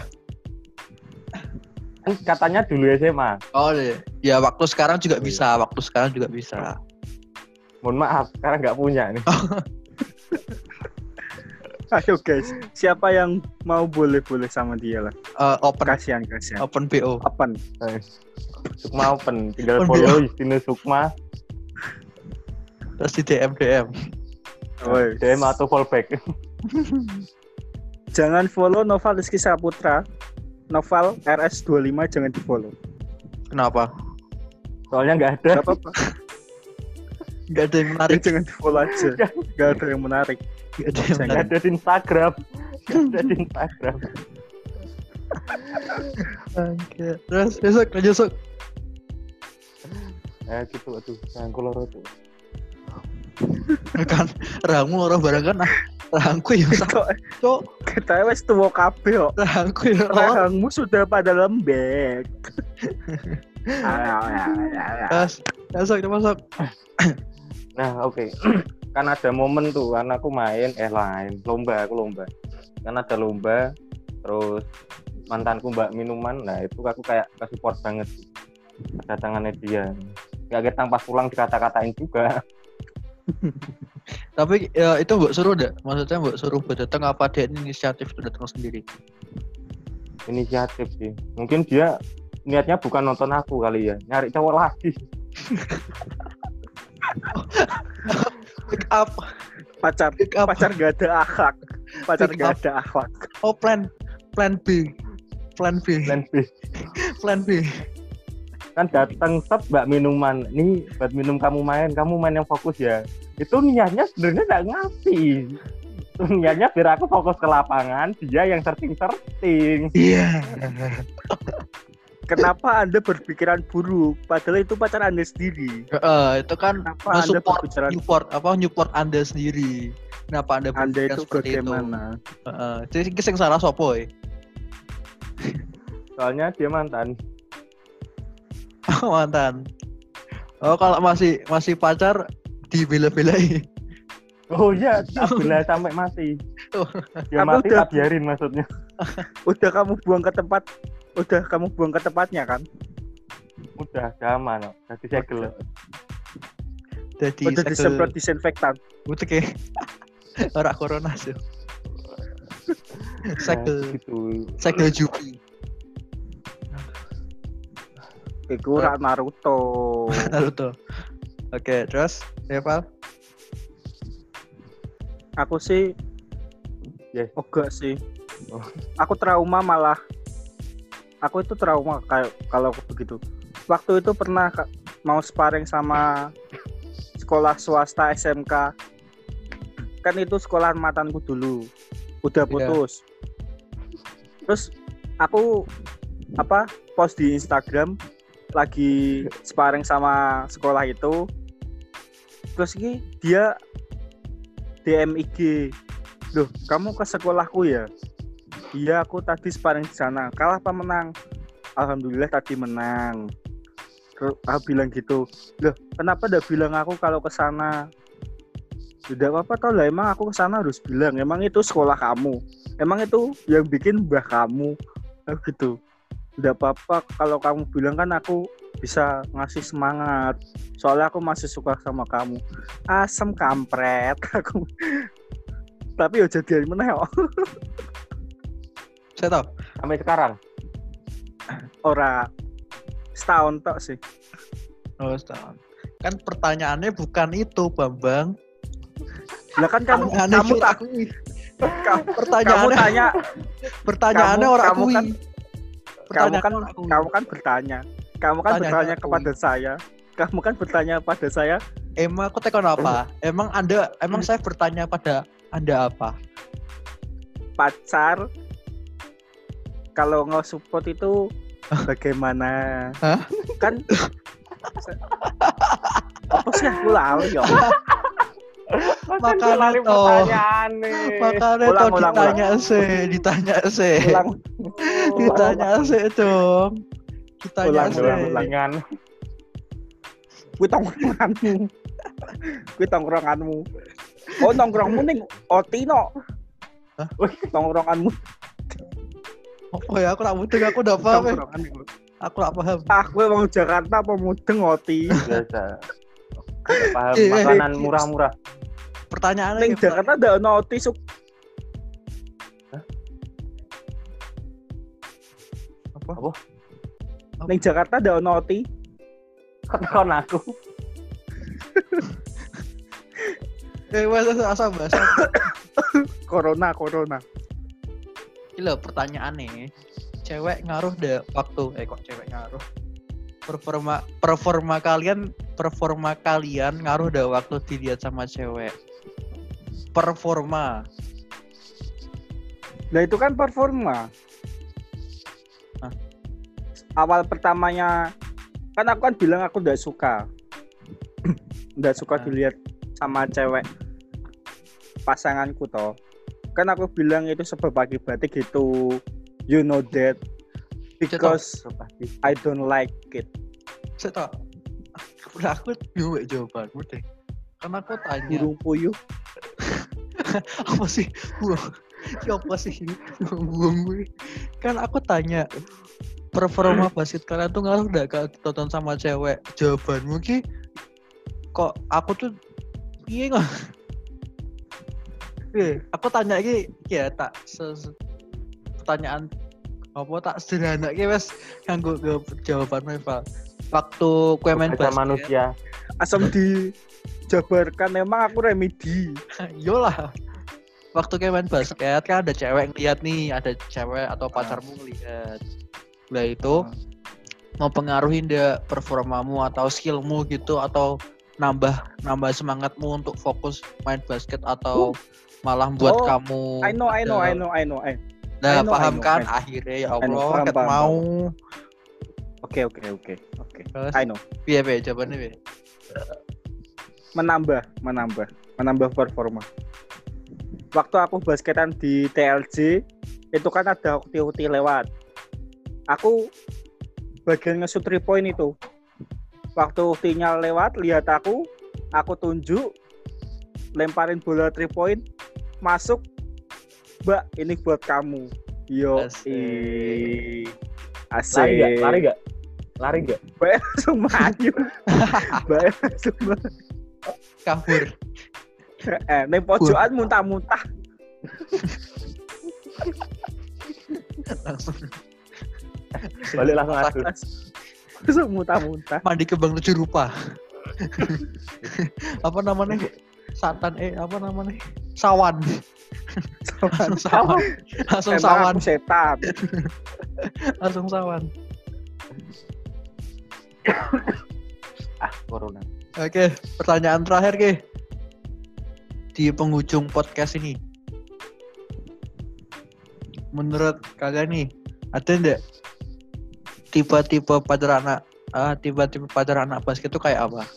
Kan katanya dulu SMA. Oh iya. Ya waktu sekarang juga Iya. bisa, waktu sekarang juga bisa. Mohon maaf, sekarang nggak punya nih. Ayo guys, siapa yang mau boleh-boleh sama dia lah. Eh, open Kasihan, kasihan. open BO. Open. Sukma open, tinggal Open follow Justina Sukma, Terus di DM DM. Woi. DM atau fallback. Jangan follow Noval Rizky Saputra. Noval RS25 jangan di follow. Kenapa? Soalnya nggak ada. Gak apa-apa. Gak ada yang Ya, menarik. jangan di follow aja. Gak ada yang menarik. Gak ada di Instagram. Nggak ada di Instagram. Oke. Terus besok lanjut sok. Eh gitu, aduh, yang loro tuh. Kan rahangmu orang barang kan ah. Rahangku ya. Kok Cok, kita wes tua kabeh kok. rahangku ya. Rahangmu sudah pada lembek. Terus besok masuk. Nah, oke. Kan ada momen tuh, kan aku main, eh lain, lomba, aku lomba. Kan ada lomba, terus mantanku mbak minuman, nah itu aku kayak ke support banget. Kedatangannya dia. Gak ketang pas pulang dikata-katain juga. Tapi ya, itu mbok suruh enggak? Maksudnya mbok suruh buat datang apa dia inisiatif itu datang sendiri? Inisiatif sih. Mungkin dia niatnya bukan nonton aku kali ya, nyari cowok lagi. Pick up, Pacar pick up. pacar gak ada akhlak. Pacar Pick gak up. ada akhlak. Oh plan, plan B, plan B, Dan bis. plan B. kan datang set mbak minuman nih buat minum kamu main kamu main yang fokus ya itu niatnya sebenarnya nggak ngasih niatnya biar aku fokus ke lapangan dia yang searching searching Iya. Kenapa Anda berpikiran buruk? Padahal itu pacar Anda sendiri. Heeh, itu kan Kenapa Anda support berpikiran Newport apa Newport Anda sendiri. Kenapa Anda Anda berpikiran itu seperti bagaimana? itu? Heeh. Jadi sing salah sopo ya? soalnya dia mantan Mantan. Oh, kalau masih masih pacar dibela-belai. oh iya bela sampai mati Oh. dia Kamu mati udah- tak biarin maksudnya Udah kamu buang ke tempat udah kamu buang ke tempatnya kan? udah zaman kok. jadi segel Jadi Udah disemprot disinfektan. Utek ya. Ora corona sih. Nah, Segel, gitu segel jupi. Iku ora Naruto. Naruto. Oke, terus ya Val? Aku sih Yes. enggak sih. Oh. Aku trauma malah. Aku itu trauma kayak kalau begitu. Waktu itu pernah mau sparring sama sekolah swasta SMK. Kan itu sekolah matanku dulu. Udah Iya. putus. Terus aku apa post di Instagram lagi sparring sama sekolah itu. Terus ini dia DM IG loh kamu ke sekolahku ya iya aku tadi sparring di sana. Kalah apa menang? Alhamdulillah tadi menang. Terus aku bilang gitu loh kenapa udah bilang aku kalau ke sana? Tidak apa-apa tau lah emang aku ke sana harus bilang. Emang itu sekolah kamu. Emang itu yang bikin mbah kamu. Aku gitu tidak apa-apa. Kalau kamu bilang kan aku bisa ngasih semangat. Soalnya aku masih suka sama kamu. Asem kampret. Aku tapi ya jadi mana ya Saya tahu. Sampai sekarang. ora setahun tok sih Oh, setahun. Kan pertanyaannya bukan itu, Bambang. lah kan kamu Aneh kamu tak aku. kamu, kamu Pertanyaannya tanya pertanyaannya kamu- orang kamu kan- kamu kan kamu kan bertanya kamu kan Pertanyaannya bertanya aku. kepada saya kamu kan bertanya pada saya Emang aku tekan apa? Emang Anda emang saya bertanya pada Anda apa? pacar kalau nggak support itu bagaimana Hah? kan apa sih aku lali ya Makanya lari toh. pertanyaan nih. Makanya tuh ditanya sih, ditanya sih. Ditanya sih dong. Ditanya Ulang, sih. ulang, kuwi tongkronganmu kuwi tongkronganmu oh tongkrongmu ning Otino Hah? Tongkronganmu Oh ya, aku tak mudeng, aku udah paham. tongkronganmu Aku tak paham. ah gue mau Jakarta apa mudeng Oti biasa. Paham Iya. makanan murah-murah. Pertanyaannya ning Jakarta ada ono Oti suk apa? Apa? ning Jakarta ada ono Oti Kon aku. Eh, wes wes, asal bahasa. corona corona Gila, pertanyaannya. Cewek ngaruh deh waktu eh kok cewek ngaruh. Performa performa kalian performa kalian ngaruh deh waktu dilihat sama cewek. Performa. nah itu kan performa Hah? awal pertamanya kan aku kan bilang aku udah suka udah suka dilihat sama cewek pasanganku toh kan aku bilang itu sebab akibatnya gitu you know that because I don't like it. Udah aku bingung ya jawabanmu deh. Karena aku tanya burung puyuh apa sih? Buang. Siapa sih? Buang gue. Kan aku tanya performa basket kalian tuh ngaruh gak kalau ditonton sama cewek? Jawabanmu ki kok aku tuh iya nggak? Eh, aku tanya ki ya tak se- se- pertanyaan apa tak sederhana ki wes nganggo nganggo jawaban Val. Waktu kue main basket. manusia. asam dijabarkan emang aku remedi Yolah. Waktu kayak main basket kan ada cewek ngeliat nih, ada cewek atau Ah. pacarmu ngeliat. Lah itu mau pengaruhin dia performamu atau skillmu gitu atau nambah nambah semangatmu untuk fokus main basket atau malah buat Oh, kamu I know I know I know I know I Nah, I know, I paham know, kan? I know. akhirnya ya Allah paham, paham, mau. oke oke oke oke? I know. Piye piye jawabannya piye? menambah menambah menambah performa. Waktu aku basketan di TLJ itu kan ada ukti-ukti lewat. Aku bagian nge-shoot three point itu. Waktu uktinya lewat lihat aku aku tunjuk lemparin bola three point masuk mbak ini buat kamu. Yo Asik. asik. Lari gak? Lari gak? Lari gak? Mbak langsung maju. Mbak langsung kabur. Eh neng pojokan muntah-muntah. Langsung. Balik langsung aku. langsung. Muntah-muntah. Mandi kembang tujuh rupa. Apa namanya satan eh apa namanya sawan. Langsung sawan. Langsung Emang sawan. setan. langsung sawan. Ah corona. Oke pertanyaan terakhir ke di penghujung podcast ini menurut kalian nih ada enggak tipe-tipe pacar anak ah tipe-tipe pacar anak basket itu kayak apa?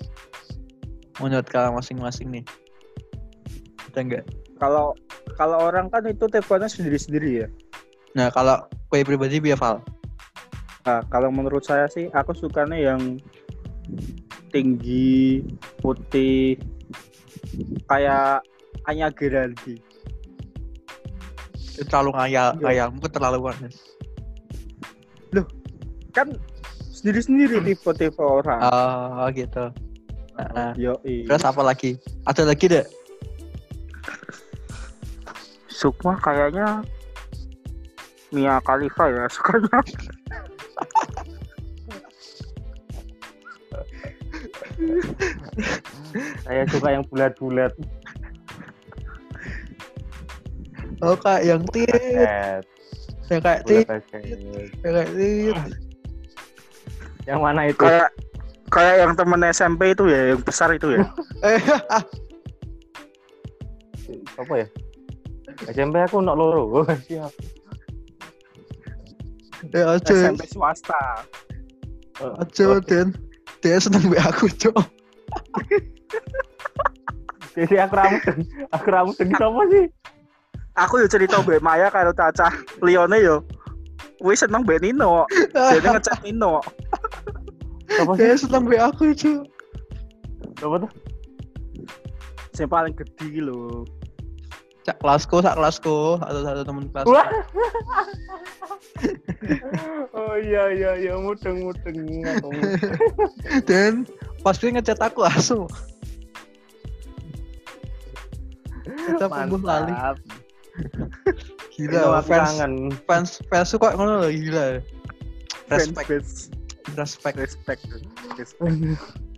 Menurut kalian masing-masing nih ada enggak? Kalau kalau orang kan itu tipenya sendiri-sendiri ya. nah kalau kue pribadi biar Val? Nah, kalau menurut saya sih aku sukanya yang tinggi, putih, kayak Anya Geraldi. terlalu ngayal Iya. ngayal mungkin terlalu manis Kan sendiri-sendiri tipe-tipe orang. oh gitu. Nah, Yo, terus apa lagi? Ada lagi deh Sukma kayaknya Mia Khalifa ya sukanya. saya suka yang bulat-bulat. Oh kayak yang tit. yang kayak tit. yang kayak tit. Yang mana itu? Kayak kayak yang temen SMP itu ya, yang besar itu ya. eh apa ya SMP aku nak loro. Siap. Ya aja SMP swasta. aja den dia seneng be aku cok. Jadi aku rambut aku rambut dengan apa sih? Aku yo cerita Mbak Maya kalau Caca. Lione yo. Wis seneng Mbak Nino. Jadi ngechat Nino. dia seneng be aku cok. Apa tuh? Yang paling gede lho. Cak kelasku sak kelasku. Satu satu temen kelas. Wah. oh iya iya iya. Mudeng mudeng. Dan pas dia ngechat aku langsung. Kita pembuh lali. Gila fans kangen. fans fans kok ngono loh gila. Respect. respect. Respect. respect.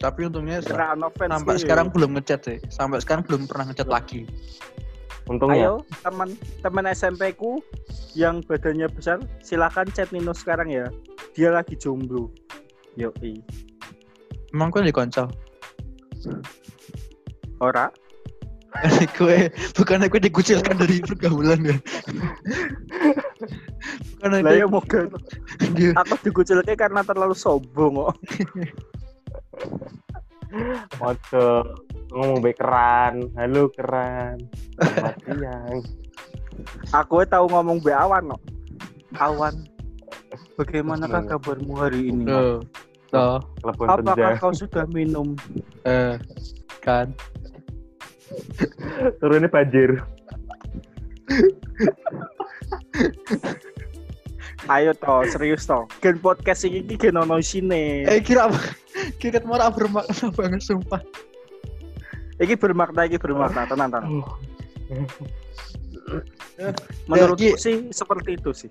Tapi untungnya se- Kena no fans sampai ki. sekarang belum ngechat sih sampai sekarang belum pernah ngechat lagi Untungnya. Ayo teman teman SMP ku yang badannya besar silakan chat Nino sekarang ya. Dia lagi jomblo. Yo emang gue di konco Ora. gue bukan gue dikucilkan dari pergaulan kan bukan ya gue moga dia aku dikucilke karena terlalu sombong kok. Mojo ngomong baik keran. Halo keran. Selamat siang. Aku tahu ngomong be awan kok. Awan. Bagaimanakah kabarmu hari ini? tuh tuh Telepon Apakah kau sudah minum? eh kan Turunnya banjir. Ayo toh, serius toh. Gen podcast ini iki gen ono isine. eh kira apa kira mau bermakna banget sumpah Iki bermakna, iki bermakna, tenang tenang. Ya, Menurutku Ki. sih seperti itu sih.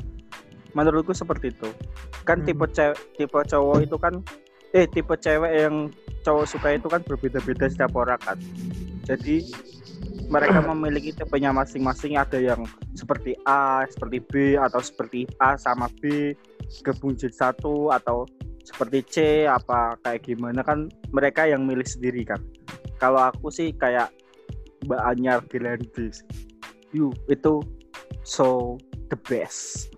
Menurutku seperti itu. Kan Hmm. tipe cewek, tipe cowok itu kan, eh tipe cewek yang cowok suka itu kan berbeda-beda setiap orang kan. Jadi mereka memiliki tipenya masing-masing. Ada yang seperti A, seperti B, atau seperti A sama B gabung jadi satu, atau seperti C apa kayak gimana kan mereka yang milih sendiri kan. Kalau aku sih kayak Mbak Anyar Gelandi. You itu so the best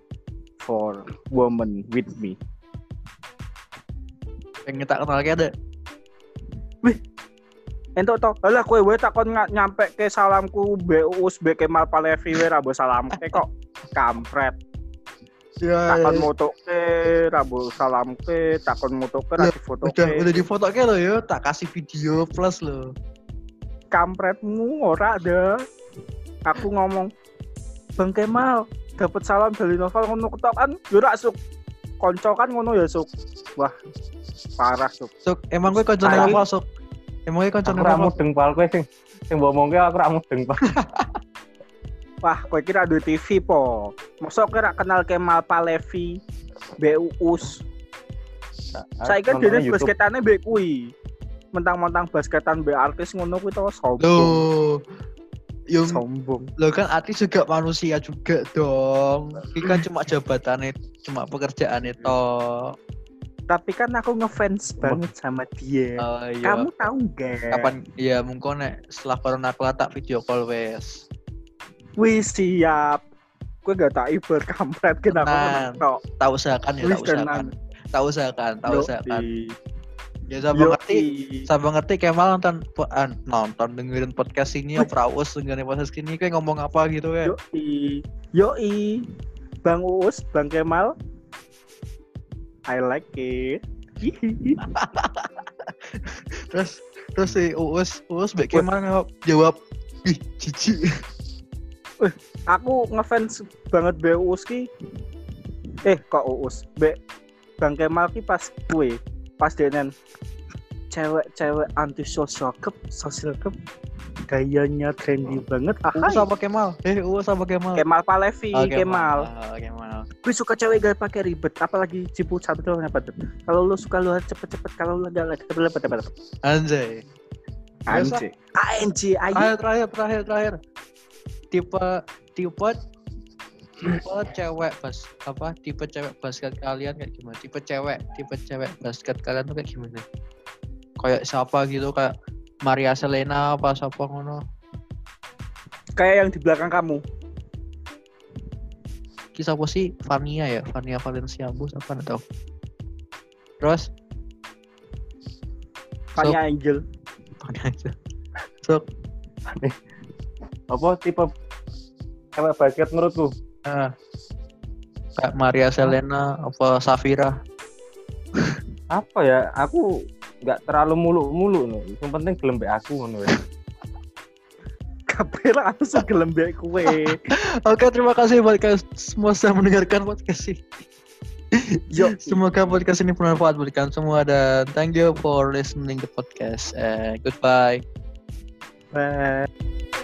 for woman with me. yang kita kenal kayak ada Entuk to, alah kowe wae takon nyampe ke salamku BUS be Kemal Palevi wae rabo salam ke kok kampret. ya Takon moto ke rabo salam ke, takon moto ke Lah, ra foto udah ke. udah di foto kayak lo ya tak kasih video plus lo Kampretmu ora ada. Aku ngomong, Bang Kemal, dapat salam dari Novel ngono ketok kan yo ra suk. Konco kan ngono ya suk. Wah, parah suk. Sok, emang gue konco Tapi- apa Emang konco Aku ra apa? mudeng pal kowe sing sing mbok omongke aku ra mudeng pal. Wah, kowe kira ada TV po. Mosok kira kenal Kemal Palevi, BUUS. Saya kan YouTube. basketane mbek kuwi. Mentang-mentang basketan mbek artis ngono kuwi to sombong. Loh, Sombong. lo kan artis juga manusia juga dong. Ini kan cuma jabatannya, cuma pekerjaannya toh. Tapi kan aku ngefans banget sama dia. Oh iya. Kamu tahu nggak? kapan? Iya mungkin nek setelah corona kelar tak video call wes. Wih siap. Gue gak tak ibar kampret kenapa Tenang. tok. Tak usahakan ya, tak usahakan. Tak usahakan, tak usahakan. Ya sampai ngerti, sampai ngerti Kemal nonton nonton dengerin podcast ini ya Praus dengerin podcast ini kayak ngomong apa gitu kan. Yoi. Yoi. Bang Uus, Bang Kemal. I like it. Terus terus si Uus, Uus Kemal jawab, jawab, ih cici. aku ngefans banget Be Uus ki. Eh kok Uus? Be Bang Kemal ki pas kue, pas denen cewek-cewek anti social cup, social cup gayanya trendy banget. Uus Ah, apa Kemal? Eh Uus apa Kemal? Kemal Palevi, Oh, Kemal. Oh, Kemal. Gue suka cewek gak pakai ribet, apalagi cipu satu doang apa tuh? Kalau lu suka lu harus cepet-cepet, kalau lu gak cepet cepet cepet cepet. Anjay. Anjir. ANJ, ayo. Terakhir, terakhir, terakhir, terakhir. Tipe, tipe, tipe cewek bas, apa? Tipe cewek basket kalian kayak gimana? Tipe cewek, tipe cewek basket kalian tuh kayak gimana? Kayak siapa gitu, kayak Maria Selena apa siapa ngono? Kayak yang di belakang kamu. Kisah apa sih? Vania ya, Vania Valencia bos apa nggak tahu. Terus, Fanya Angel. Vania aja. So, apa tipe cewek basket menurutku ah, kayak Maria Selena apa Safira? apa ya aku nggak terlalu mulu-mulu nih yang penting gelem mbek aku Kabel langsung gelembek kue. Oke, terima kasih buat kalian semua sudah mendengarkan podcast ini. Yo. Semoga podcast ini bermanfaat buat kalian semua dan thank you for listening the podcast. And goodbye. Bye.